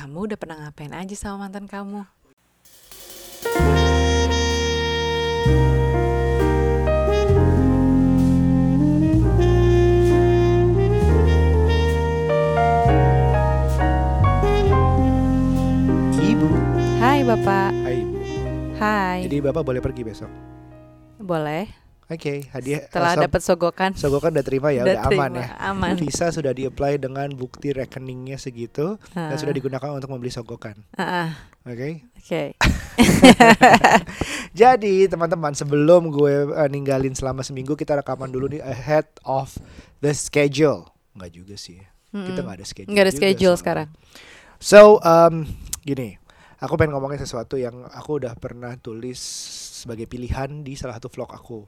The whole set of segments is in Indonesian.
Kamu udah pernah ngapain aja sama mantan kamu? Ibu. Hai Bapak. Hai Ibu. Hai. Jadi Bapak boleh pergi besok. Boleh. Oke, hadiah. Setelah eh, so- dapat sogokan. Sogokan udah terima ya, Udah udah, aman terima, ya. aman. Visa sudah di-apply dengan bukti rekeningnya segitu dan Ah. sudah digunakan untuk membeli sogokan. Ah, ah. Oke. Oke. Jadi teman-teman sebelum gue eh, ninggalin selama seminggu kita rekaman dulu nih ahead of the schedule. Enggak juga sih. Kita Mm-mm. nggak ada schedule. Nggak ada schedule soalnya. sekarang. So, um, gini, aku pengen ngomongin sesuatu yang aku udah pernah tulis sebagai pilihan di salah satu vlog aku.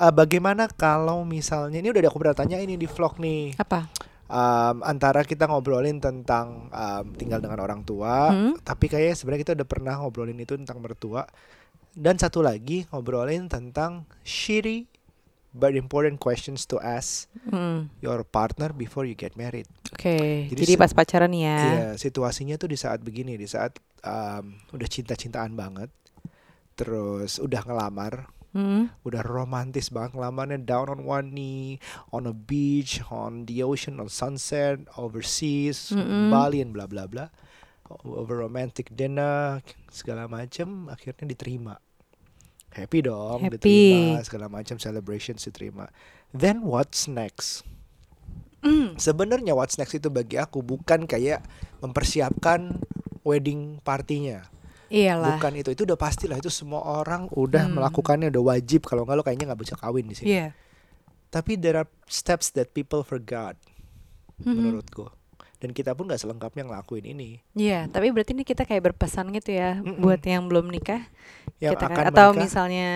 Uh, bagaimana kalau misalnya ini udah aku pernah tanya ini di vlog nih, Apa? um, antara kita ngobrolin tentang um, tinggal dengan orang tua, Hmm? tapi kayaknya sebenarnya kita udah pernah ngobrolin itu tentang mertua, dan satu lagi ngobrolin tentang shitty but important questions to ask Mm. your partner before you get married. Oke. Jadi Jadi, se- pas pacaran ya. Iya, situasinya tuh di saat begini, di saat um, udah cinta-cintaan banget, terus udah ngelamar, Hmm? udah romantis banget ngelamarnya down on one knee, on a beach, on the ocean, on sunset, overseas, Mm-mm. Bali, and bla bla bla, over romantic dinner, segala macem, akhirnya diterima. Happy dong, Happy. diterima, segala macam celebrations diterima. Then what's next? Mm. Sebenarnya what's next itu bagi aku bukan kayak mempersiapkan wedding partinya. Iyalah. Bukan itu. Itu udah pastilah itu semua orang udah Hmm. melakukannya udah wajib kalau nggak lo kayaknya nggak bisa kawin di sini. Iya. Tapi there are steps that people forgot Mhm. menurutku. Dan kita pun nggak selengkapnya ngelakuin ini. Iya, tapi berarti ini kita kayak berpesan gitu ya Mm-mm. buat yang belum nikah, Yang kita kan- akan atau menikah. misalnya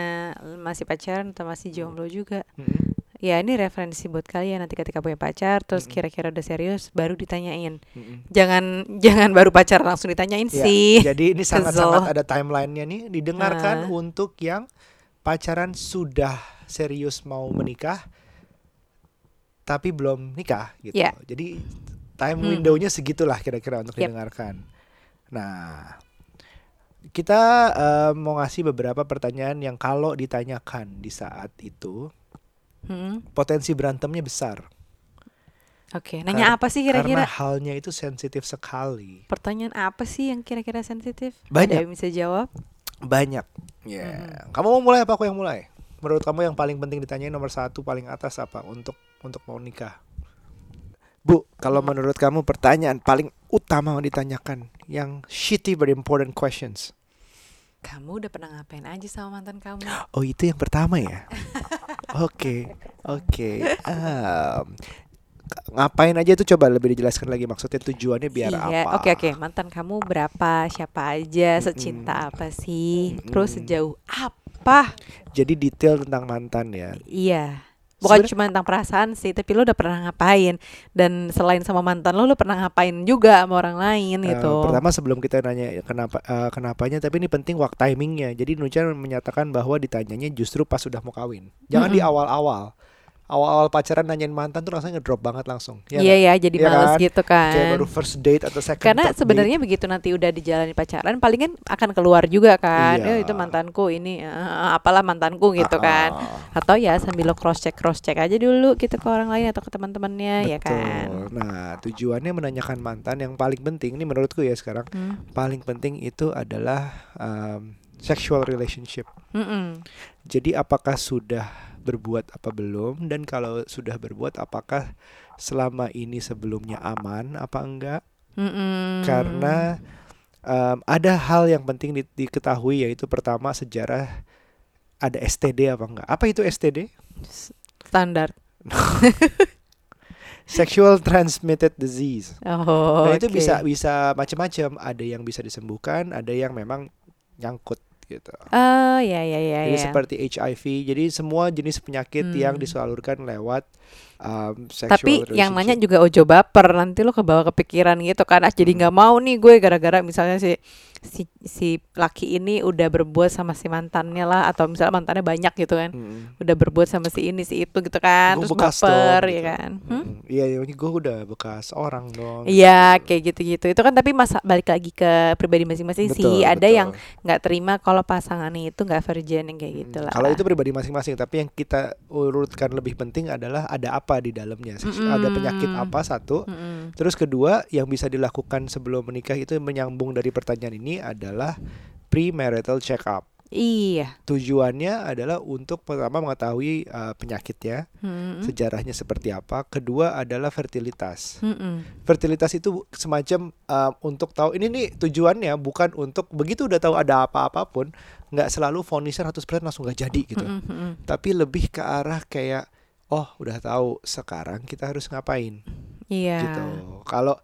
masih pacaran atau masih jomblo juga. Mm-mm. Ya, ini referensi buat kalian nanti ketika punya pacar terus kira-kira udah serius baru ditanyain. Mm-mm. Jangan jangan baru pacaran langsung ditanyain Ya, sih. Jadi ini sangat-sangat ada timelinenya nih didengarkan Ah. untuk yang pacaran sudah serius mau menikah tapi belum nikah gitu. Ya. Jadi time Hmm. window-nya segitulah kira-kira untuk Yep. didengarkan. Nah, kita eh, mau ngasih beberapa pertanyaan yang kalau ditanyakan di saat itu Hmm, potensi berantemnya besar Oke, nanya Kar- apa sih karena kira-kira? halnya itu sensitif sekali. Pertanyaan apa sih yang kira-kira sensitif? Banyak. Ada yang bisa jawab? Banyak. Ya. Mhm. Kamu mau mulai apa aku yang mulai? Menurut kamu yang paling penting ditanyain nomor satu paling atas apa untuk untuk mau nikah? Bu, kalau Hmm. menurut kamu pertanyaan paling utama yang ditanyakan yang shitty but important questions. Kamu udah pernah ngapain aja sama mantan kamu? Oh itu yang pertama ya? Oke, oke. Ngapain aja itu coba lebih dijelaskan lagi maksudnya tujuannya biar iya, apa? oke oke. Mantan kamu berapa? Siapa aja? Secinta apa sih? Terus sejauh apa? Jadi detail tentang mantan ya. Iya. Bukan cuma tentang perasaan sih, tapi lo udah pernah ngapain dan selain sama mantan lo, lo pernah ngapain juga sama orang lain Eh, gitu. pertama sebelum kita nanya kenapa eh, kenapanya, tapi ini penting waktu timingnya. Jadi Nucha menyatakan bahwa ditanyanya justru pas sudah mau kawin. Jangan di Mm-mm. awal-awal. Awal-awal pacaran nanyain mantan tuh rasanya ngedrop banget langsung. Ya Iya nggak? ya, jadi Iya males kan? gitu Kayak kan. baru first date atau second Karena sebenarnya begitu nanti udah dijalani pacaran, paling kan akan keluar juga kan. Eh, itu mantanku ini, eh, apalah mantanku gitu kan. Atau ya sambil lo cross check cross check aja dulu gitu ke orang lain atau ke teman-temannya ya kan. Nah, tujuannya menanyakan mantan yang paling penting ini menurutku ya sekarang Hmm. paling penting itu adalah um, sexual relationship. Mm-mm. Jadi apakah sudah berbuat apa belum dan kalau sudah berbuat apakah selama ini sebelumnya aman apa enggak? Mm-mm. Karena em, ada hal yang penting di- diketahui yaitu pertama sejarah ada STD apa enggak? Apa itu STD? standar. Sexual transmitted disease. Oh, nah itu oke. bisa bisa macam-macam. Ada yang bisa disembuhkan, ada yang memang nyangkut gitu. Oh, ya ya ya Jadi ya. seperti HIV, jadi semua jenis penyakit yang Hmm. disalurkan lewat um, sexual Tapi yang nanya juga ojo baper nanti lo kebawa kepikiran gitu kan ah jadi Hmm. nggak mau nih gue gara-gara misalnya si si si laki ini udah berbuat sama si mantannya lah atau misalnya mantannya banyak gitu kan Mm-mm. udah berbuat sama si ini si itu gitu kan Gua terus bekas baper dong, ya gitu. kan Hmm? Iya, ya, gue udah bekas orang dong. Iya kayak gitu-gitu itu kan tapi masa balik lagi ke pribadi masing-masing sih ada betul. yang nggak terima kalau pasangannya itu nggak virgin yang kayak gitu lah Kalau itu pribadi masing-masing, tapi yang kita urutkan lebih penting adalah ada apa di dalamnya. Mm-mm. Ada penyakit apa satu. Mm-mm. Terus kedua, yang bisa dilakukan sebelum menikah itu menyambung dari pertanyaan ini adalah premarital check up. iya Tujuannya adalah untuk pertama mengetahui uh, penyakitnya, Mm-mm. sejarahnya seperti apa. Kedua adalah fertilitas. Mm-mm. Fertilitas itu semacam uh, untuk tahu ini nih tujuannya bukan untuk begitu udah tahu ada apa-apa pun nggak selalu fonisnya 100% langsung nggak jadi gitu. Mm-mm. Tapi lebih ke arah kayak oh udah tahu sekarang kita harus ngapain iya gitu. Kalau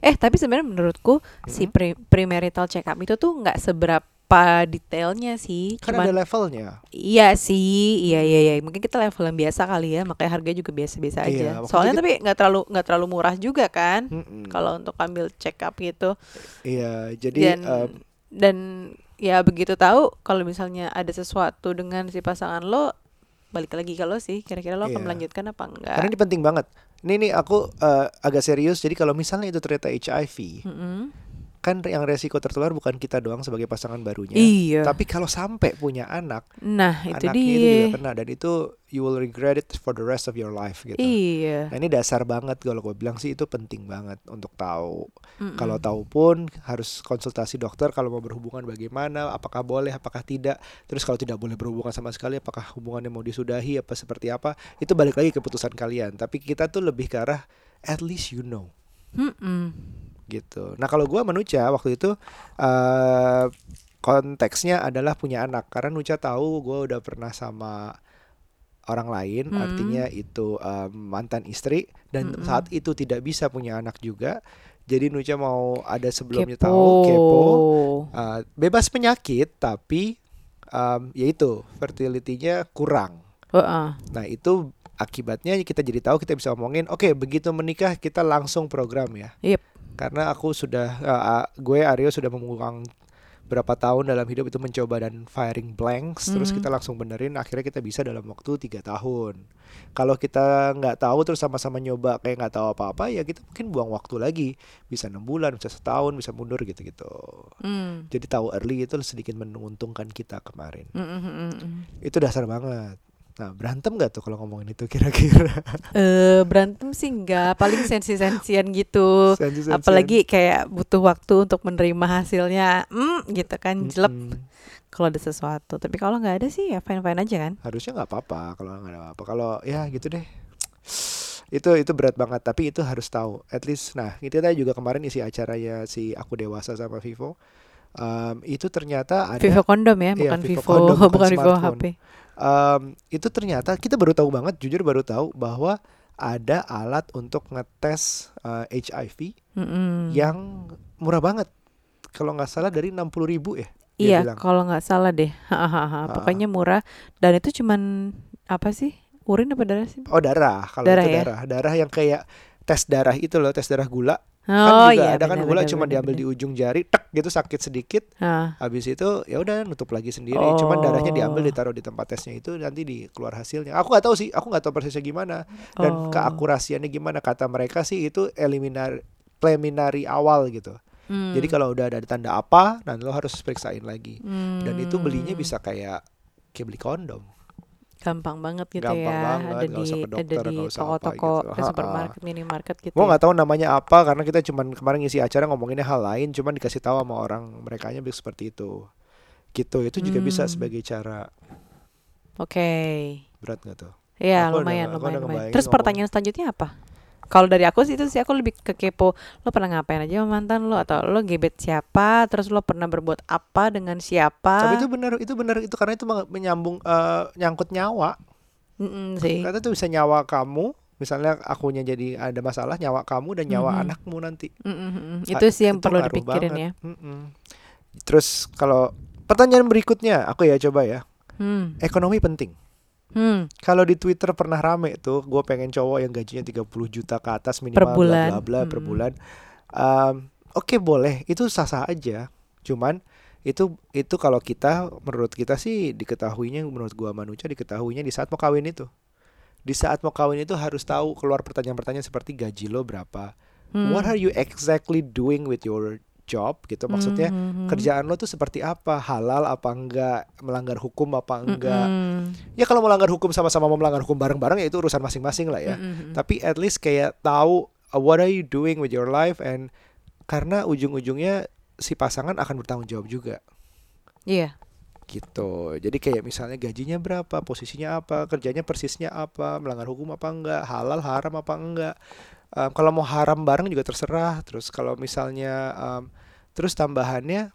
eh tapi sebenarnya menurutku si Mhm. pre- premarital check up itu tuh nggak seberapa detailnya sih kan cuman ada levelnya. Iya sih, iya iya iya. Mungkin kita level yang biasa kali ya, makanya harganya juga biasa-biasa Iya, aja. Soalnya tapi nggak terlalu nggak terlalu murah juga kan, Mm-mm. kalau untuk ambil check up gitu. Iya, jadi Dan em, dan ya begitu tahu kalau misalnya ada sesuatu dengan si pasangan lo, balik lagi ke lo sih. Kira-kira lo akan Iya. melanjutkan apa enggak? karena ini penting banget. Ini nih aku eh, agak serius. Jadi kalau misalnya itu ternyata HIV, Mm-mm. Kan yang resiko tertular bukan kita doang sebagai pasangan barunya. Iya. Tapi kalau sampai punya anak, Nah itu anaknya dia. itu juga kena dan itu you will regret it for the rest of your life gitu. Iya. Nah ini dasar banget kalau gue bilang sih itu penting banget untuk tahu. Mm-mm. Kalau tahu pun harus konsultasi dokter kalau mau berhubungan bagaimana, apakah boleh, apakah tidak. Terus kalau tidak boleh berhubungan sama sekali, apakah hubungannya mau disudahi apa seperti apa? Itu balik lagi keputusan kalian. Tapi kita tuh lebih ke arah at least you know Mm-mm. Gitu. Nah kalau gua menuja waktu itu eh konteksnya adalah punya anak karena Nucha tahu gua udah pernah sama orang lain, Hmm. artinya itu em, mantan istri dan Mm-mm. saat itu tidak bisa punya anak juga. Jadi Nucha mau ada sebelumnya Kepo. tahu kepo, eh, bebas penyakit tapi em, yaitu fertility-nya kurang. Heeh. Nah itu akibatnya kita jadi tahu kita bisa omongin oke begitu menikah kita langsung program ya Yep. Karena aku sudah uh, gue Aryo sudah mengulang berapa tahun dalam hidup itu mencoba dan firing blanks terus Mhm. kita langsung benerin akhirnya kita bisa dalam waktu tiga tahun kalau kita nggak tahu terus sama-sama nyoba kayak nggak tahu apa-apa ya kita mungkin buang waktu lagi bisa enam bulan bisa setahun bisa mundur gitu-gitu Mm. jadi tahu early itu sedikit menguntungkan kita kemarin Mm-mm, mm-mm. itu dasar banget nah berantem nggak tuh kalau ngomongin itu kira-kira Eh berantem sih enggak, paling sensi-sensian gitu. Sensi-sensian. Apalagi kayak butuh waktu untuk menerima hasilnya, mm, gitu kan, jelek Mm-mm. kalau ada sesuatu. Tapi kalau nggak ada sih ya fine-fine aja kan. harusnya nggak apa-apa kalau nggak ada apa-apa kalau ya gitu deh itu itu berat banget tapi itu harus tahu at least nah itu tadi juga kemarin isi acaranya si aku dewasa sama Vivo Em, itu ternyata ada Vivo kondom ya, Iya, bukan Vivo Vivo, kondom, bukan bukan Vivo smartphone. HP. Em, itu ternyata kita baru tahu banget jujur baru tahu bahwa ada alat untuk ngetes eh, HIV Mm-mm. yang murah banget kalau nggak salah dari 60.000 ribu ya Iya, bilang. kalau nggak salah deh. Hahaha, Pokoknya murah dan itu cuman apa sih? Urin apa darah sih? oh darah kalau Darah itu ya? darah darah yang kayak tes darah itu loh tes darah gula Oh kan juga iya, ada kan gula cuma diambil benar. di ujung jari tek gitu sakit sedikit Ah, habis itu ya udah nutup lagi sendiri cuman darahnya diambil Oh. ditaruh di tempat tesnya itu nanti di keluar hasilnya aku nggak tahu sih aku nggak tahu persisnya gimana dan oh. keakurasiannya gimana kata mereka sih itu eliminar preliminary awal gitu Hmm. jadi kalau udah ada tanda apa nah lo harus periksain lagi dan itu belinya Hmm. bisa kayak kayak beli kondom gampang banget gitu Gampang ya banget, ada di ke ada dokter, di toko-toko gitu. supermarket minimarket gitu Gua ya. nggak tahu namanya apa karena kita cuman kemarin ngisi acara ngomonginnya hal lain, cuman dikasih tahu sama orang mereka nya seperti itu. Gitu, itu juga bisa Hmm. sebagai cara oke berat nggak tuh? ya Aku udah- lumayan udah lumayan, lumayan. terus ngomong. pertanyaan selanjutnya apa kalau dari aku sih itu sih aku lebih ke kepo lo pernah ngapain aja sama mantan lo atau lo gebet siapa terus lo pernah berbuat apa dengan siapa Tapi itu benar, itu benar itu karena itu menyambung eh, nyangkut nyawa. Mm-mm sih Karena itu bisa nyawa kamu, misalnya akunya jadi ada masalah nyawa kamu dan nyawa Mhm. anakmu nanti. Ha- itu sih yang perlu ngaruh dipikirin banget. ya Mm-mm. Terus kalau pertanyaan berikutnya, aku ya coba ya. hmm. Ekonomi penting. Hmm. Kalau di Twitter pernah rame tuh, gue pengen cowok yang gajinya 30 juta ke atas minimal Per bulan. bla bla bla per Mm-mm. bulan. Um, Oke boleh, itu sah-sah aja. Cuman itu itu kalau kita menurut kita sih diketahuinya menurut gua manusia diketahuinya di saat mau kawin itu. Di saat mau kawin itu harus tahu keluar pertanyaan-pertanyaan seperti gaji lo berapa. Hmm. What are you exactly doing with your job gitu maksudnya Hmm, hmm, hmm. kerjaan lo tuh seperti apa halal apa enggak melanggar hukum apa enggak Mm-mm. ya kalau melanggar hukum sama-sama mau melanggar hukum bareng-bareng ya itu urusan masing-masing lah ya Mm-mm. tapi at least kayak tahu uh, what are you doing with your life and karena ujung-ujungnya si pasangan akan bertanggung jawab juga Iya. gitu jadi kayak misalnya gajinya berapa posisinya apa kerjanya persisnya apa melanggar hukum apa enggak halal haram apa enggak Um, kalau mau haram bareng juga terserah. Terus kalau misalnya um, terus tambahannya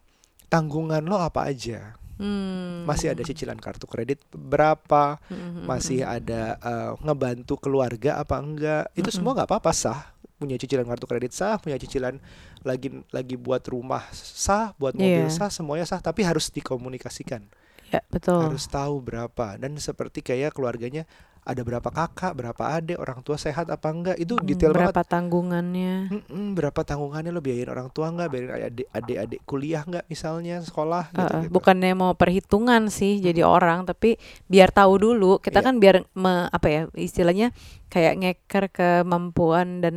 tanggungan lo apa aja? Hmm. masih ada cicilan kartu kredit berapa? Mm-mm. masih ada uh, ngebantu keluarga apa enggak? Itu semua nggak apa-apa sah. Punya cicilan kartu kredit sah punya cicilan lagi lagi buat rumah sah buat mobil Iya. sah semuanya sah. Tapi harus dikomunikasikan. Ya, betul. harus tahu berapa. Dan seperti kayak keluarganya ada berapa kakak berapa adik orang tua sehat apa enggak itu Hmm, detail banget berapa tanggungannya? Mm-mm, berapa tanggungannya lo biayain orang tua nggak biayain adik adik adik kuliah nggak misalnya sekolah gitu, Heeh, gitu. bukannya mau perhitungan sih jadi orang tapi biar tahu dulu kita Iya. kan biar me- apa ya istilahnya kayak ngeker kemampuan dan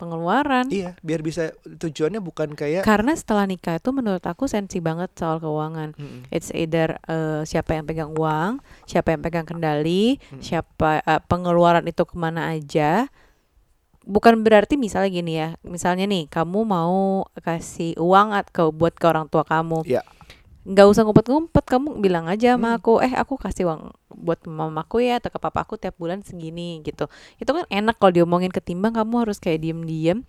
pengeluaran iya biar bisa tujuannya bukan kayak karena setelah nikah itu menurut aku sensi banget soal keuangan Mm-mm. it's either eh, siapa yang pegang uang siapa yang pegang kendali Hmm. siapa eh, pengeluaran itu ke mana aja bukan berarti misalnya gini ya misalnya nih kamu mau kasih uang at- ke buat ke orang tua kamu Iya. Nggak usah ngumpet-ngumpet kamu bilang aja sama Hmm. aku eh aku kasih uang buat mamaku ya atau ke papaku tiap bulan segini gitu. Itu kan enak kalau diomongin ketimbang kamu harus kayak diem-diem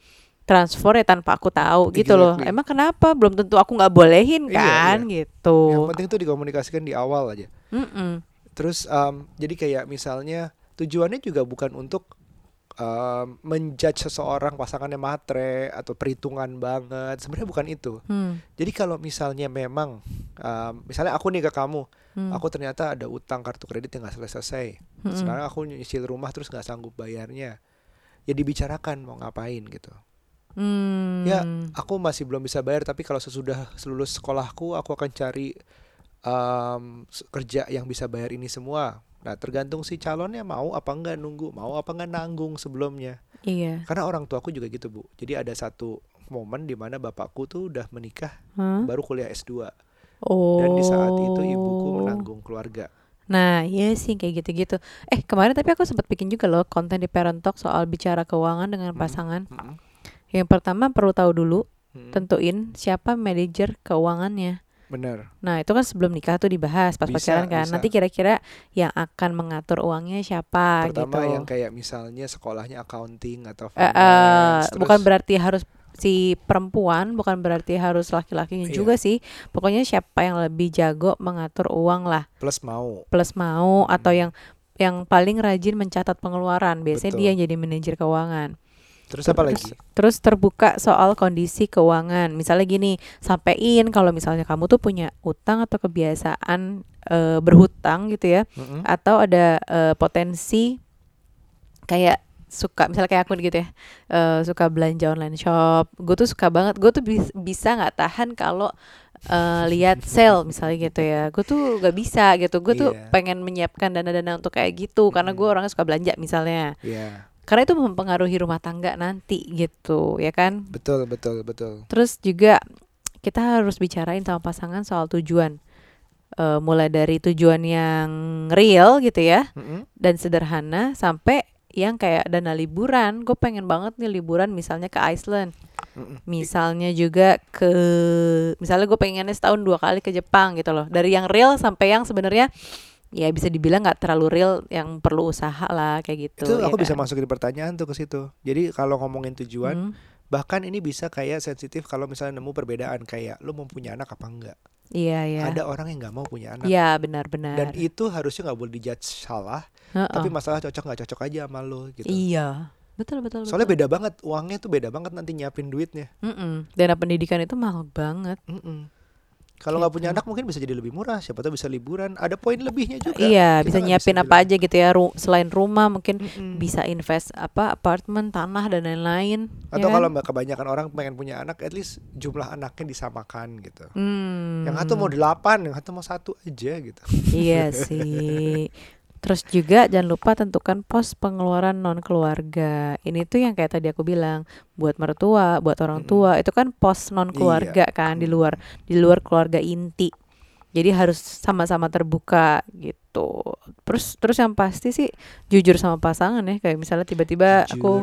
transfer ya tanpa aku tahu gitu loh. Emang kenapa? Belum tentu aku nggak bolehin Iya, kan yang gitu penting tuh dikomunikasikan di awal aja. Mm-mm. terus um, jadi kayak misalnya tujuannya juga bukan untuk um, menjudge seseorang pasangannya matre atau perhitungan banget sebenarnya bukan itu Hmm. jadi kalau misalnya memang um, misalnya aku nih ke kamu Hmm. aku ternyata ada utang kartu kredit yang nggak selesai Mm-mm. sekarang aku nyicil rumah terus nggak sanggup bayarnya ya dibicarakan mau ngapain gitu Hmm. Ya, aku masih belum bisa bayar tapi kalau sesudah lulus sekolahku aku akan cari um, kerja yang bisa bayar ini semua nah tergantung si calonnya mau apa enggak nunggu mau apa enggak nanggung sebelumnya iya karena orang tuaku juga gitu bu jadi ada satu momen di mana bapakku tuh udah menikah Hah? baru kuliah S2 oh dan di saat itu ibuku menanggung keluarga Nah, iya sih kayak gitu-gitu. Eh, kemarin tapi aku sempat bikin juga loh konten di Parent Talk soal bicara keuangan dengan Mm. pasangan. Mm-mm. Yang pertama perlu tahu dulu, Mm-mm. tentuin siapa manajer keuangannya. Bener Nah, itu kan sebelum nikah tuh dibahas pas Bisa, pacaran kan. bisa. Nanti kira-kira yang akan mengatur uangnya siapa pertama gitu. yang kayak misalnya sekolahnya accounting atau Eh, eh, finance bukan terus- berarti harus si perempuan, bukan berarti harus laki-lakinya Iya. juga sih. Pokoknya siapa yang lebih jago mengatur uang lah. plus mau plus mau atau Hmm. yang yang paling rajin mencatat pengeluaran biasanya Betul. dia yang jadi manajer keuangan terus apa lagi? Terus terbuka soal kondisi keuangan. Misalnya gini sampein kalau misalnya kamu tuh punya utang atau kebiasaan eh, berhutang gitu ya Mm-mm. atau ada eh, potensi kayak suka misalnya kayak aku gitu ya eh, suka belanja online shop. Gue tuh suka banget gue tuh bis- bisa nggak tahan kalau eh, lihat sale misalnya gitu ya. Gue tuh gak bisa gitu. Gue tuh Iya. pengen menyiapkan dana-dana untuk kayak gitu karena gue orangnya suka belanja misalnya. Ya karena itu mempengaruhi rumah tangga nanti gitu ya kan? Betul betul betul. Terus juga kita harus bicarain sama pasangan soal tujuan. Eh, mulai dari tujuan yang real gitu ya Mm-mm. dan sederhana sampai yang kayak dana liburan. Gue pengen banget nih liburan misalnya ke Iceland. Mm-mm. misalnya juga ke misalnya gue pengennya setahun dua kali ke Jepang gitu loh. Dari yang real sampai yang sebenarnya ya bisa dibilang nggak terlalu real yang perlu usaha lah kayak gitu itu ya aku bisa kan? masukin pertanyaan tuh ke situ jadi kalau ngomongin tujuan Hmm, bahkan ini bisa kayak sensitif kalau misalnya nemu perbedaan kayak lu mau punya anak apa enggak iya iya ada orang yang nggak mau punya anak iya benar-benar dan itu harusnya nggak boleh dijudge salah Heeh. tapi masalah cocok nggak cocok aja sama lo gitu iya betul betul soalnya betul. beda banget uangnya tuh beda banget nanti nyiapin duitnya Mm-mm. dana pendidikan itu mahal banget Mm-mm. Kalau nggak Gitu. punya anak mungkin bisa jadi lebih murah. Siapa tahu bisa liburan. Ada poin lebihnya juga. Iya, Kita bisa nyiapin apa bilang. aja gitu ya. Ru- selain rumah mungkin Mm-mm. bisa invest apa apartemen, tanah dan lain-lain. ya Atau kan? kalau mbak kebanyakan orang pengen punya anak, at least jumlah anaknya disamakan gitu. Hmm. Yang satu mau delapan, yang satu mau satu aja gitu. Iya sih. Terus juga jangan lupa tentukan pos pengeluaran non keluarga. Ini tuh yang kayak tadi aku bilang, buat mertua, buat orang tua, itu kan pos non keluarga kan di luar di luar keluarga inti. Jadi harus sama-sama terbuka gitu. Terus terus yang pasti sih jujur sama pasangan ya. Kayak misalnya tiba-tiba aku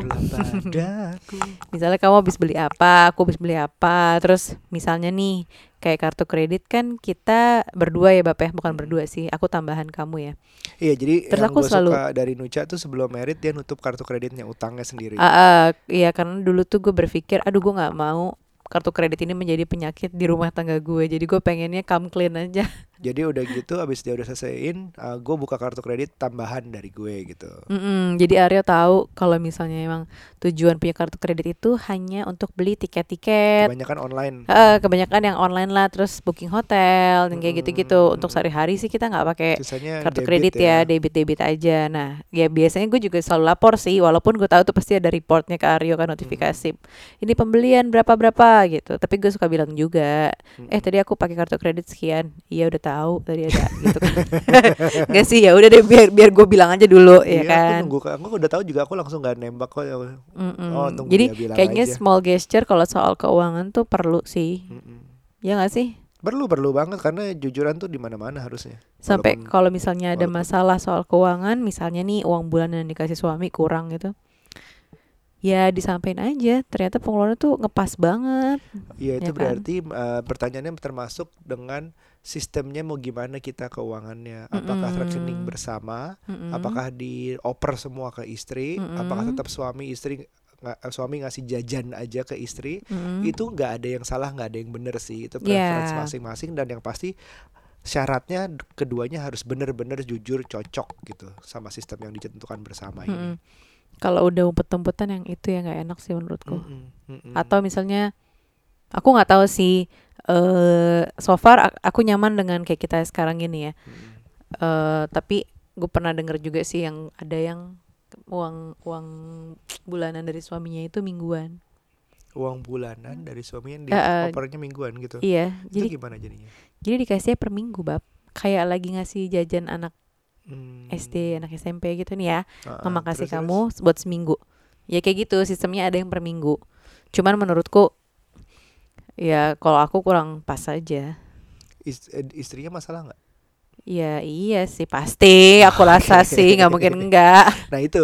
misalnya kamu habis beli apa, aku habis beli apa, terus misalnya nih kayak kartu kredit kan kita berdua ya Bapak ya, bukan berdua sih, aku tambahan kamu ya. Iya, jadi Terus yang aku selalu- suka dari Nucha tuh sebelum merit dia nutup kartu kreditnya utangnya sendiri. Ah, ah, iya karena dulu tuh gue berpikir, aduh gue nggak mau kartu kredit ini menjadi penyakit di rumah tangga gue, jadi gue pengennya come clean aja. Jadi udah gitu, abis dia udah selesaiin, gue buka kartu kredit tambahan dari gue gitu. Mm-mm, jadi Aryo tahu kalau misalnya emang tujuan punya kartu kredit itu hanya untuk beli tiket-tiket. Kebanyakan online. Eh, kebanyakan yang online lah, terus booking hotel, dan kayak gitu-gitu. Untuk sehari-hari sih kita nggak pakai kartu kredit ya, debit-debit aja. Nah, ya biasanya gue juga selalu lapor sih, walaupun gue tahu tuh pasti ada reportnya ke Aryo kan notifikasi. Ini pembelian berapa berapa gitu. Tapi gue suka bilang juga, eh tadi aku pakai kartu kredit sekian. Iya udah tahu tadi ada gitu kan. Enggak sih ya udah deh biar biar gue bilang aja dulu ya Iya, kan. Aku nunggu, aku udah tahu juga aku langsung gak nembak kok. Mm-mm. Oh, tunggu Jadi dia bilang kayaknya aja. small gesture kalau soal keuangan tuh perlu sih. Mm-mm. Ya nggak sih? Perlu perlu banget karena jujuran tuh di mana-mana harusnya. Sampai kalau misalnya ada walaupun- masalah soal keuangan, misalnya nih uang bulanan yang dikasih suami kurang gitu. Ya disampaikan aja, ternyata pengeluaran tuh ngepas banget. Iya itu Ya kan? berarti eh, pertanyaannya termasuk dengan sistemnya mau gimana kita keuangannya. Apakah Mm-mm. rekening bersama? Mm-mm. Apakah dioper semua ke istri? Apakah Mm-mm. tetap suami istri nga- eh, suami ngasih jajan aja ke istri? Mm-mm. Itu nggak ada yang salah, nggak ada yang benar sih. Itu preference Yeah. masing-masing dan yang pasti syaratnya keduanya harus benar-benar jujur cocok gitu sama sistem yang ditentukan bersama Mm-mm. ini. Kalau udah umpet-umpetan yang itu ya nggak enak sih menurutku. Mm-mm, mm-mm. Atau misalnya aku nggak tahu sih. Eh so far aku nyaman dengan kayak kita sekarang ini ya. Mm-mm. eh tapi gue pernah denger juga sih yang ada yang uang uang bulanan dari suaminya itu mingguan. uang bulanan dari suami yang di eh, opernya mingguan gitu. Iya, Itu jadi gimana jadinya? jadi dikasihnya per minggu bab. Kayak lagi ngasih jajan anak Hmm. SD, anak SMP gitu nih ya. Ah, Mama kasih terus, kamu buat seminggu. Ya kayak gitu, sistemnya ada yang per minggu. Cuman menurutku ya kalau aku kurang pas aja. terus. Is- eh, istrinya masalah nggak? Ya iya sih pasti, aku rasa sih nggak mungkin enggak. Nah itu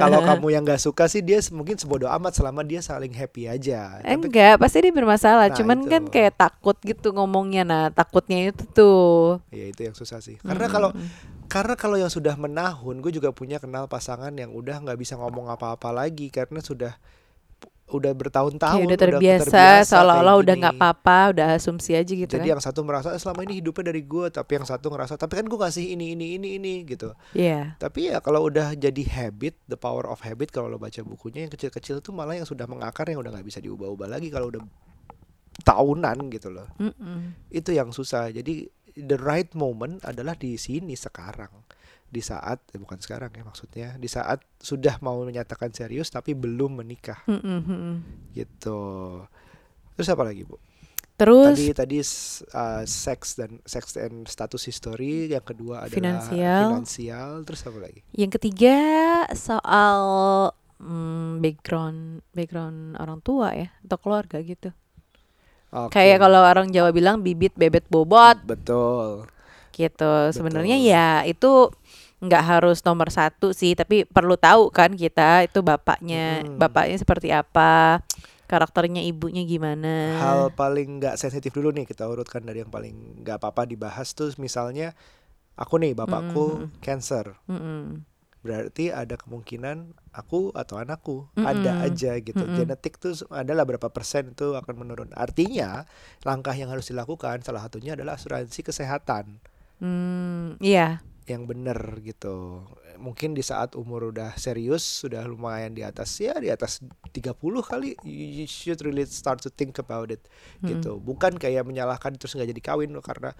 kalau kamu yang nggak suka sih dia mungkin sebodoh amat selama dia saling happy aja. Tapi Enggak, pasti dia bermasalah. Nah, Cuman itu. kan kayak takut gitu ngomongnya. Nah, takutnya itu tuh. ya itu yang susah sih. Karena kalau Mm-mm. karena kalau yang sudah menahun, gue juga punya kenal pasangan yang udah nggak bisa ngomong apa-apa lagi karena sudah udah bertahun-tahun Kayak udah terbiasa, seolah-olah kayak udah nggak apa-apa, udah asumsi aja gitu Jadi kan. yang satu merasa "Eh, selama ini hidupnya dari gue, tapi yang satu ngerasa tapi kan gue kasih ini ini ini ini gitu. Iya. Tapi ya kalau udah jadi habit, the power of habit kalau lo baca bukunya yang kecil-kecil tuh malah yang sudah mengakar yang udah nggak bisa diubah-ubah lagi kalau udah tahunan gitu loh. Mm-mm. Itu yang susah. Jadi the right moment adalah di sini sekarang. Di saat eh, bukan sekarang ya maksudnya, di saat sudah mau menyatakan serius tapi belum menikah Mm-mm, mm-mm. gitu. Terus apa lagi, Bu? Terus Tadi tadi uh, seks dan seks dan status history, yang kedua adalah Finansial. finansial, terus apa lagi? yang ketiga soal mm, background background orang tua ya atau keluarga gitu. Oke. Kayak kalau orang Jawa bilang bibit bebet bobot betul. gitu. Sebenarnya ya itu nggak harus nomor satu sih, tapi perlu tahu kan kita itu bapaknya, Mm. bapaknya seperti apa, karakternya ibunya gimana. Hal paling nggak sensitif dulu nih kita urutkan dari yang paling nggak apa-apa dibahas tuh misalnya aku nih bapakku Mm-mm. cancer. Mm-mm. Berarti ada kemungkinan aku atau anakku ada Mm-mm. aja gitu. Mm-mm. Genetik tuh adalah berapa persen itu akan menurun. Artinya langkah yang harus dilakukan salah satunya adalah asuransi kesehatan. Hmm, iya. Yang benar gitu. Mungkin di saat umur udah serius, sudah lumayan di atas ya di atas 30 kali you should really start to think about it Mm. gitu. Bukan kayak menyalahkan terus nggak jadi kawin loh karena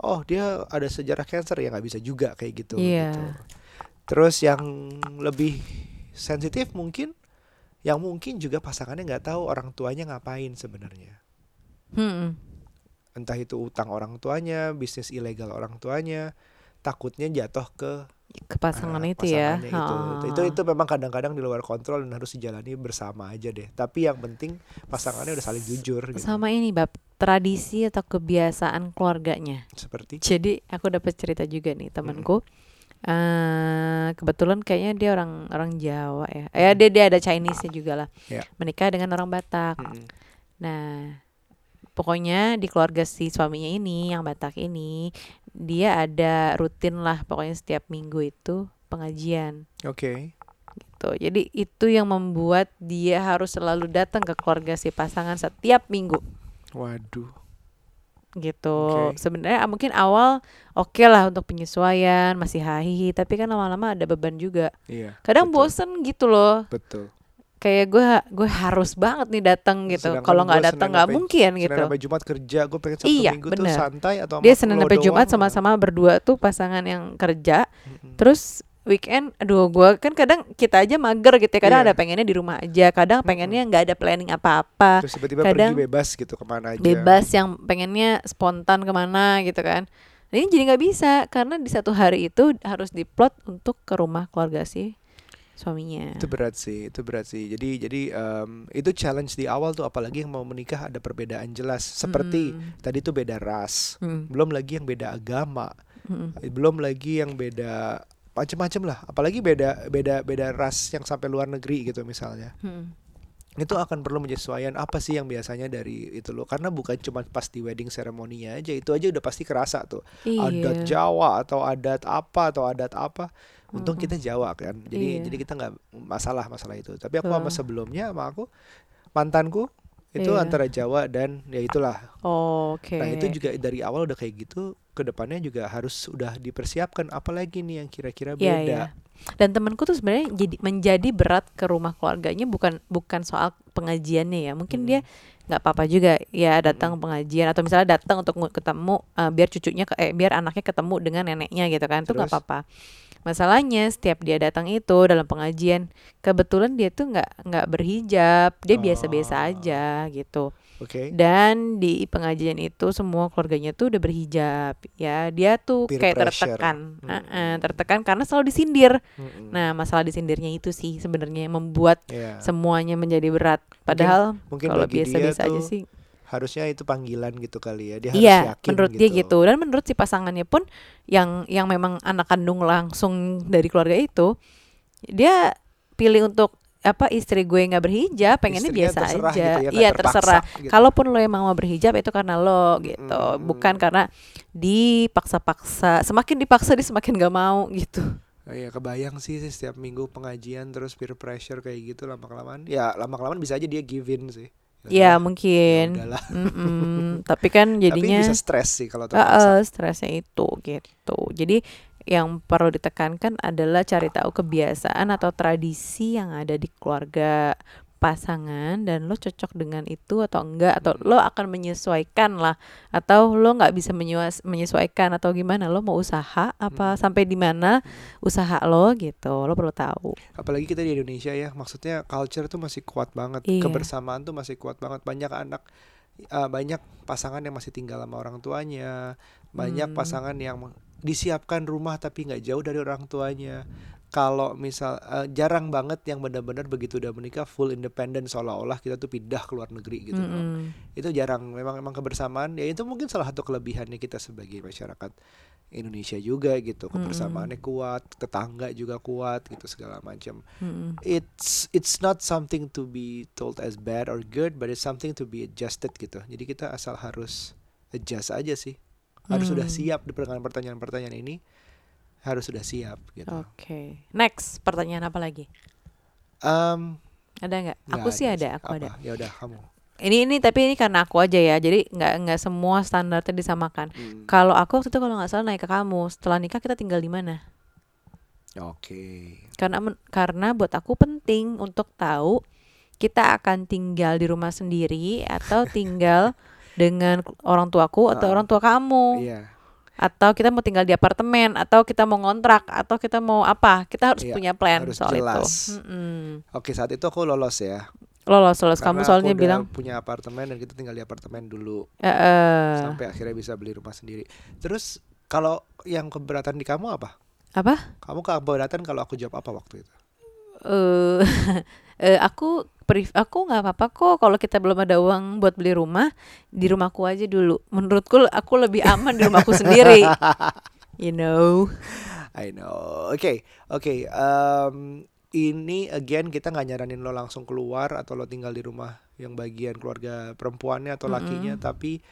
oh dia ada sejarah cancer ya nggak bisa juga kayak gitu Iya. gitu. Terus yang lebih sensitif mungkin yang mungkin juga pasangannya nggak tahu orang tuanya ngapain sebenarnya. Mm-mm. Entah itu utang orang tuanya, bisnis ilegal orang tuanya, takutnya jatuh ke ke pasangan eh, itu ya. itu. Ha. itu. Itu memang kadang-kadang di luar kontrol dan harus dijalani bersama aja deh. Tapi yang penting pasangannya udah saling jujur gitu. Sama ini bab tradisi atau kebiasaan keluarganya. Seperti Jadi aku dapat cerita juga nih temanku. eh kebetulan kayaknya dia orang orang Jawa ya. Ya dia dia ada Chinese-nya juga lah. Ya. Menikah dengan orang Batak. Mm-mm. Nah, pokoknya di keluarga si suaminya ini yang Batak ini dia ada rutin lah pokoknya setiap minggu itu pengajian Oke. gitu. Jadi itu yang membuat dia harus selalu datang ke keluarga si pasangan setiap minggu Waduh. gitu. Oke. Sebenarnya ah, mungkin awal oke lah untuk penyesuaian, masih hahi, tapi kan lama-lama ada beban juga. Iya. Kadang betul. bosen gitu loh. Betul. Kayak gue gue harus banget nih datang gitu. Kalau nggak datang nggak mungkin Senin gitu. sampai Jumat kerja, gue pengen Sabtu Iya, Minggu tuh bener. santai atau Dia Senin sampai Jumat sama-sama berdua tuh pasangan yang kerja. Mm-mm. Terus weekend, aduh gue kan kadang kita aja mager gitu ya. Kadang Iya. ada pengennya di rumah aja. Kadang pengennya nggak ada planning apa-apa. Terus tiba-tiba kadang pergi bebas gitu ke mana aja. bebas yang pengennya spontan ke mana gitu kan Nah, ini jadi nggak bisa karena di satu hari itu harus diplot untuk ke rumah keluarga si suaminya Itu berat sih, itu berat sih. Jadi jadi em, itu challenge di awal tuh apalagi yang mau menikah ada perbedaan jelas. Seperti Mm. tadi tuh beda ras, Mm, belum lagi yang beda agama, mm, belum lagi yang beda macem-macem lah. Apalagi beda beda beda ras yang sampai luar negeri gitu misalnya. mm. Itu akan perlu menyesuaikan apa sih yang biasanya dari itu loh. Karena bukan cuma pas di wedding ceremony aja, itu aja udah pasti kerasa tuh. Adat iya Jawa atau adat apa atau adat apa. Untung kita Jawa kan. Jadi Iya. jadi kita nggak masalah masalah itu. Tapi aku sama sebelumnya sama aku mantanku itu Iya. antara Jawa dan ya itulah. oke Nah, itu juga dari awal udah kayak gitu. Ke depannya juga harus udah dipersiapkan apalagi nih yang kira-kira Iya, beda. iya. Dan temanku tuh sebenarnya jadi menjadi berat ke rumah keluarganya bukan bukan soal pengajiannya ya. Mungkin Mm. dia nggak apa-apa juga ya datang pengajian atau misalnya datang untuk ketemu eh, biar cucunya eh biar anaknya ketemu dengan neneknya gitu kan. Itu nggak apa-apa. Masalahnya setiap dia datang itu dalam pengajian kebetulan dia tuh nggak nggak berhijab, dia biasa-biasa Oh. aja gitu. Oke. Dan di pengajian itu semua keluarganya tuh udah berhijab. Ya, dia tuh Peer kayak pressure. tertekan. Mm. Heeh, tertekan karena selalu disindir. Mm-mm. Nah, masalah disindirnya itu sih sebenarnya yang membuat Iya. semuanya menjadi berat. Padahal mungkin kalau bagi dia biasa-biasa aja sih. Harusnya itu panggilan gitu kali ya. Dia harus Iya, yakin menurut dia gitu. Dan menurut si pasangannya pun yang yang memang anak kandung langsung dari keluarga itu, dia pilih untuk apa istri gue nggak berhijab, pengennya Istrinya biasa terserah aja. gitu ya, iya, terserah. gitu. Kalaupun lo emang mau berhijab itu karena lo gitu, Mm. bukan karena dipaksa-paksa. Semakin dipaksa dia semakin gak mau gitu. Oh Iya kebayang sih sih setiap minggu pengajian terus peer pressure kayak gitu lama kelamaan ya lama kelamaan bisa aja dia give in sih Ya mungkin. ya udahlah. Mm-mm. Tapi kan jadinya tapi bisa stres sih kalau terpaksa ah, stresnya itu gitu. Jadi yang perlu ditekankan adalah cari tahu kebiasaan atau tradisi yang ada di keluarga pasangan dan lo cocok dengan itu atau enggak atau lo akan menyesuaikan lah atau lo nggak bisa menyesuaikan atau gimana lo mau usaha apa Hmm. sampai di mana usaha lo gitu lo perlu tahu apalagi kita di Indonesia ya maksudnya culture tuh masih kuat banget Iya. kebersamaan tuh masih kuat banget banyak anak eh, banyak pasangan yang masih tinggal sama orang tuanya banyak Hmm. pasangan yang disiapkan rumah tapi nggak jauh dari orang tuanya kalau misal eh, jarang banget yang benar-benar begitu udah menikah full independent seolah-olah kita tuh pindah ke luar negeri gitu loh. Mm-mm. itu jarang memang memang kebersamaan ya itu mungkin salah satu kelebihannya kita sebagai masyarakat Indonesia juga gitu kebersamaannya kuat tetangga juga kuat gitu segala macam Mm-mm. it's it's not something to be told as bad or good but it's something to be adjusted gitu jadi kita asal harus adjust aja sih harus sudah Hmm. siap di pertanyaan-pertanyaan ini harus sudah siap gitu. Oke. Next pertanyaan apa lagi? Em, ada nggak? aku sih ada aku Apa? ada ya udah kamu. Ini ini tapi ini karena aku aja ya jadi nggak nggak semua standarnya disamakan. Hmm, kalau aku waktu itu kalau nggak salah naik ke kamu setelah nikah kita tinggal di mana? Oke. karena men- karena buat aku penting untuk tahu kita akan tinggal di rumah sendiri atau tinggal dengan orang tuaku atau Ah, orang tua kamu. Iya. Atau kita mau tinggal di apartemen atau kita mau ngontrak atau kita mau apa kita harus Iya, punya plan harus soal jelas. itu Mm-mm. Oke, saat itu aku lolos ya. lolos lolos kamu soalnya aku bilang punya apartemen dan kita tinggal di apartemen dulu "Eh, eh, sampai akhirnya bisa beli rumah sendiri. Terus kalau yang keberatan di kamu apa? apa Kamu keberatan kalau aku jawab apa waktu itu? eh eh, aku pref- aku nggak apa-apa kok kalau kita belum ada uang buat beli rumah di rumahku aja dulu menurutku aku lebih aman di rumahku sendiri you know I know. Oke, oke. em, ini again kita nggak nyaranin lo langsung keluar atau lo tinggal di rumah yang bagian keluarga perempuannya atau lakinya, tapi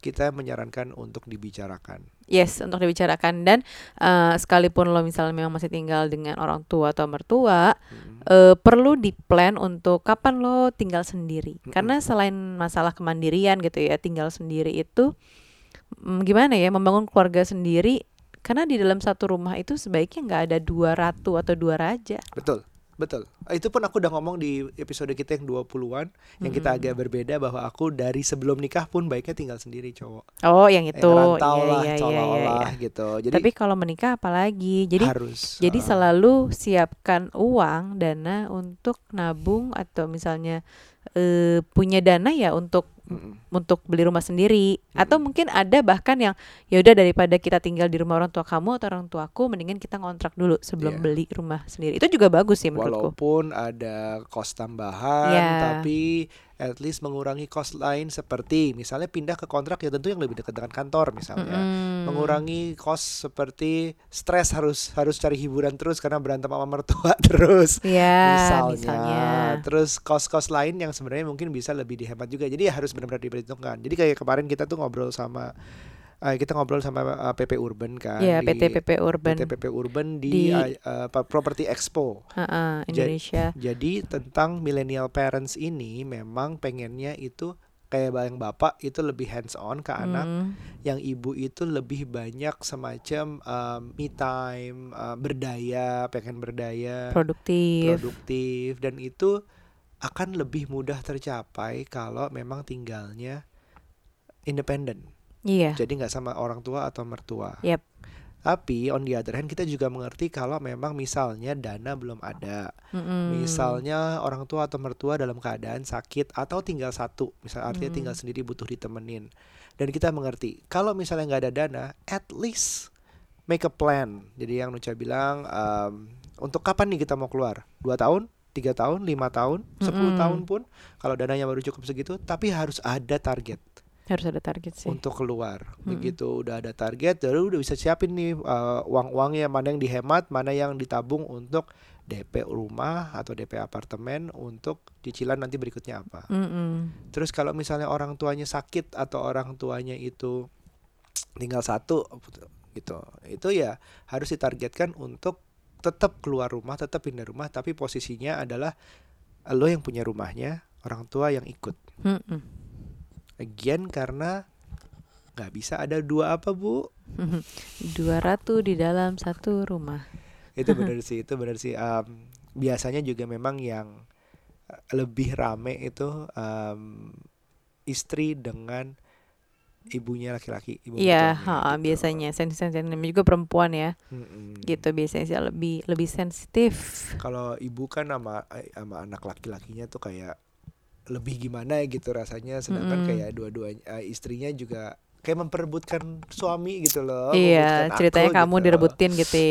kita menyarankan untuk dibicarakan. yes untuk dibicarakan dan eh, sekalipun lo misalnya memang masih tinggal dengan orang tua atau mertua Mm. eh, perlu di plan untuk kapan lo tinggal sendiri Mm-mm. karena selain masalah kemandirian gitu ya tinggal sendiri itu mm, gimana ya membangun keluarga sendiri karena di dalam satu rumah itu sebaiknya nggak ada dua ratu atau dua raja Betul, betul. Eh, Itu pun aku udah ngomong di episode kita yang 20-an yang kita agak berbeda bahwa aku dari sebelum nikah pun baiknya tinggal sendiri cowok. oh yang itu Yang ngerantau Iya, lah, iya, iya, seolah-olah iya. gitu. Jadi tapi kalau menikah apalagi jadi harus. jadi uh, selalu siapkan uang dana untuk nabung atau misalnya eh, punya dana ya untuk mm-mm. untuk beli rumah sendiri atau mungkin ada bahkan yang ya udah daripada kita tinggal di rumah orang tua kamu atau orang tuaku mendingan kita ngontrak dulu sebelum Iya. beli rumah sendiri itu juga bagus sih menurutku Walaupun ada kos tambahan, Ya. tapi at least mengurangi kos lain seperti misalnya pindah ke kontrak ya tentu yang lebih dekat dengan kantor misalnya. Mm-mm. Mengurangi kos seperti stres harus harus cari hiburan terus karena berantem sama mertua terus. ya misalnya. misalnya Terus kos-kos lain yang sebenarnya mungkin bisa lebih dihemat juga. Jadi ya harus benar-benar diperhitungkan. Jadi kayak kemarin kita tuh ngobrol sama eh, kita ngobrol sama eh, PP Urban kan ya di- PT PP Urban. PT PP Urban di, Di- eh, apa, Property Expo. Ha-ha, Indonesia. Jadi tentang millennial parents ini memang pengennya itu kayak yang bapak itu lebih hands on ke anak, Hmm, yang ibu itu lebih banyak semacam um, me time, uh, berdaya, pengen berdaya, produktif. produktif. Dan itu akan lebih mudah tercapai kalau memang tinggalnya independen. Iya Jadi nggak sama orang tua atau mertua. Yep. Tapi on the other hand kita juga mengerti kalau memang misalnya dana belum ada. Mm-mm. Misalnya orang tua atau mertua dalam keadaan sakit atau tinggal satu, misal artinya Hmm. tinggal sendiri butuh ditemenin. Dan kita mengerti kalau misalnya nggak ada dana, at least make a plan. Jadi yang Nucha bilang um, untuk kapan nih kita mau keluar? Dua tahun, tiga tahun, lima tahun, sepuluh Mm-mm. tahun pun kalau dananya baru cukup segitu, tapi harus ada target harus ada target sih untuk keluar. Mm-mm. Begitu udah ada target, baru udah bisa siapin nih uh, uang-uangnya mana yang dihemat, mana yang ditabung untuk DP rumah atau DP apartemen untuk cicilan nanti berikutnya apa. Mm-mm. Terus kalau misalnya orang tuanya sakit atau orang tuanya itu tinggal satu gitu. Itu ya harus ditargetkan untuk tetap keluar rumah, tetap pindah rumah tapi posisinya adalah lo yang punya rumahnya, orang tua yang ikut. Mm-mm. Again karena nggak bisa ada dua apa bu? dua ratu di dalam satu rumah Itu benar sih, itu benar sih. Em, biasanya juga memang yang eh, lebih rame itu em, istri dengan ibunya laki-laki. Ibu Iya, gitu. biasanya sensitif juga perempuan ya, Mm-mm. gitu biasanya sih lebih lebih sensitif. Kalau ibu kan sama eh, sama anak laki-lakinya tuh kayak lebih gimana ya gitu rasanya, sedangkan Mm-mm. kayak dua-duanya eh, istrinya juga kayak memperebutkan suami gitu loh. iya, ceritanya aku kamu gitu. direbutin gitu.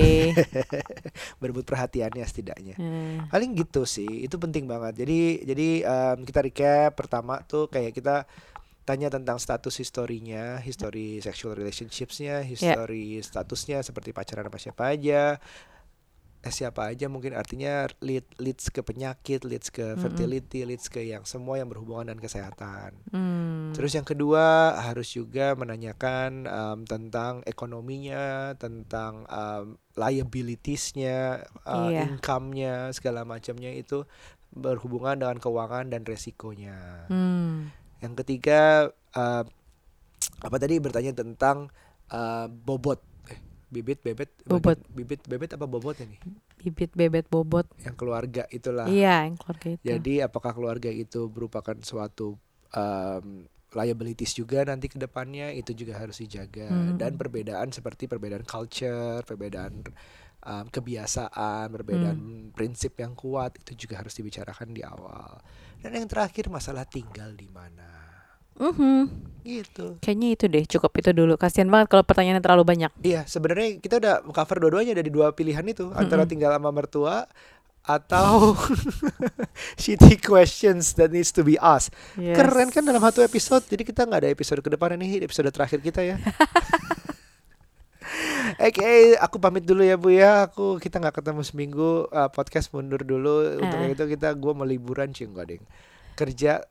berebut perhatiannya setidaknya. Hmm. Paling gitu sih, itu penting banget. Jadi jadi em, kita recap pertama tuh kayak kita tanya tentang status historinya, history sexual relationshipsnya, history statusnya seperti pacaran sama siapa aja, siapa aja mungkin artinya lead, leads ke penyakit, leads ke fertility, leads ke yang semua yang berhubungan dengan kesehatan. Hmm. Terus yang kedua harus juga menanyakan em, tentang ekonominya, tentang em, liabilitiesnya, uh, Iya. income-nya, segala macamnya itu berhubungan dengan keuangan dan resikonya. Hmm. Yang ketiga uh, apa tadi bertanya tentang uh, bobot, eh, bibit, bebet, Bobot. bibit, bebet apa bobot ini? Bibit bebet bobot. Yang keluarga itulah. Iya, yang keluarga itu. Jadi apakah keluarga itu merupakan suatu um, liabilities juga nanti ke depannya itu juga harus dijaga Hmm. dan perbedaan seperti perbedaan culture, perbedaan um, kebiasaan, perbedaan Hmm. prinsip yang kuat itu juga harus dibicarakan di awal. Dan yang terakhir masalah tinggal di mana. Mhm. Gitu. Kayaknya itu deh, cukup itu dulu. Kasian banget kalau pertanyaannya terlalu banyak. Iya, sebenarnya kita udah cover dua-duanya dari dua pilihan itu antara Mm-mm. tinggal sama mertua atau shitty questions that needs to be asked. Yes. Keren kan dalam satu episode. Jadi kita nggak ada episode ke depan ini, episode terakhir kita ya. Oke, aku pamit dulu ya Bu ya. Aku kita nggak ketemu seminggu uh, podcast mundur dulu. Untuk Eh. itu kita gua mau liburan sih enggak ding. Kerja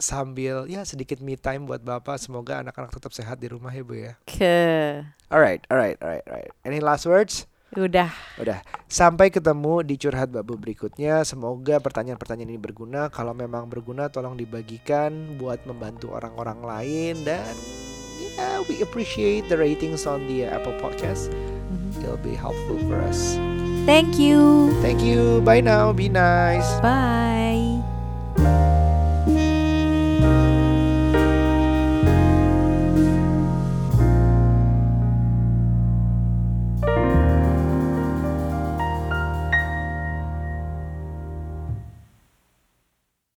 sambil ya sedikit me time buat Bapak. Semoga anak-anak tetap sehat di rumah ya Bu ya. Ke Alright, alright, alright, alright. Any last words? udah. Udah. Sampai ketemu di curhat babu berikutnya. Semoga pertanyaan-pertanyaan ini berguna. Kalau memang berguna, tolong dibagikan buat membantu orang-orang lain dan yeah, we appreciate the ratings on the uh, Apple Podcast. Mhm. It'll be helpful for us. Thank you. Thank you. Bye now. Be nice. Bye.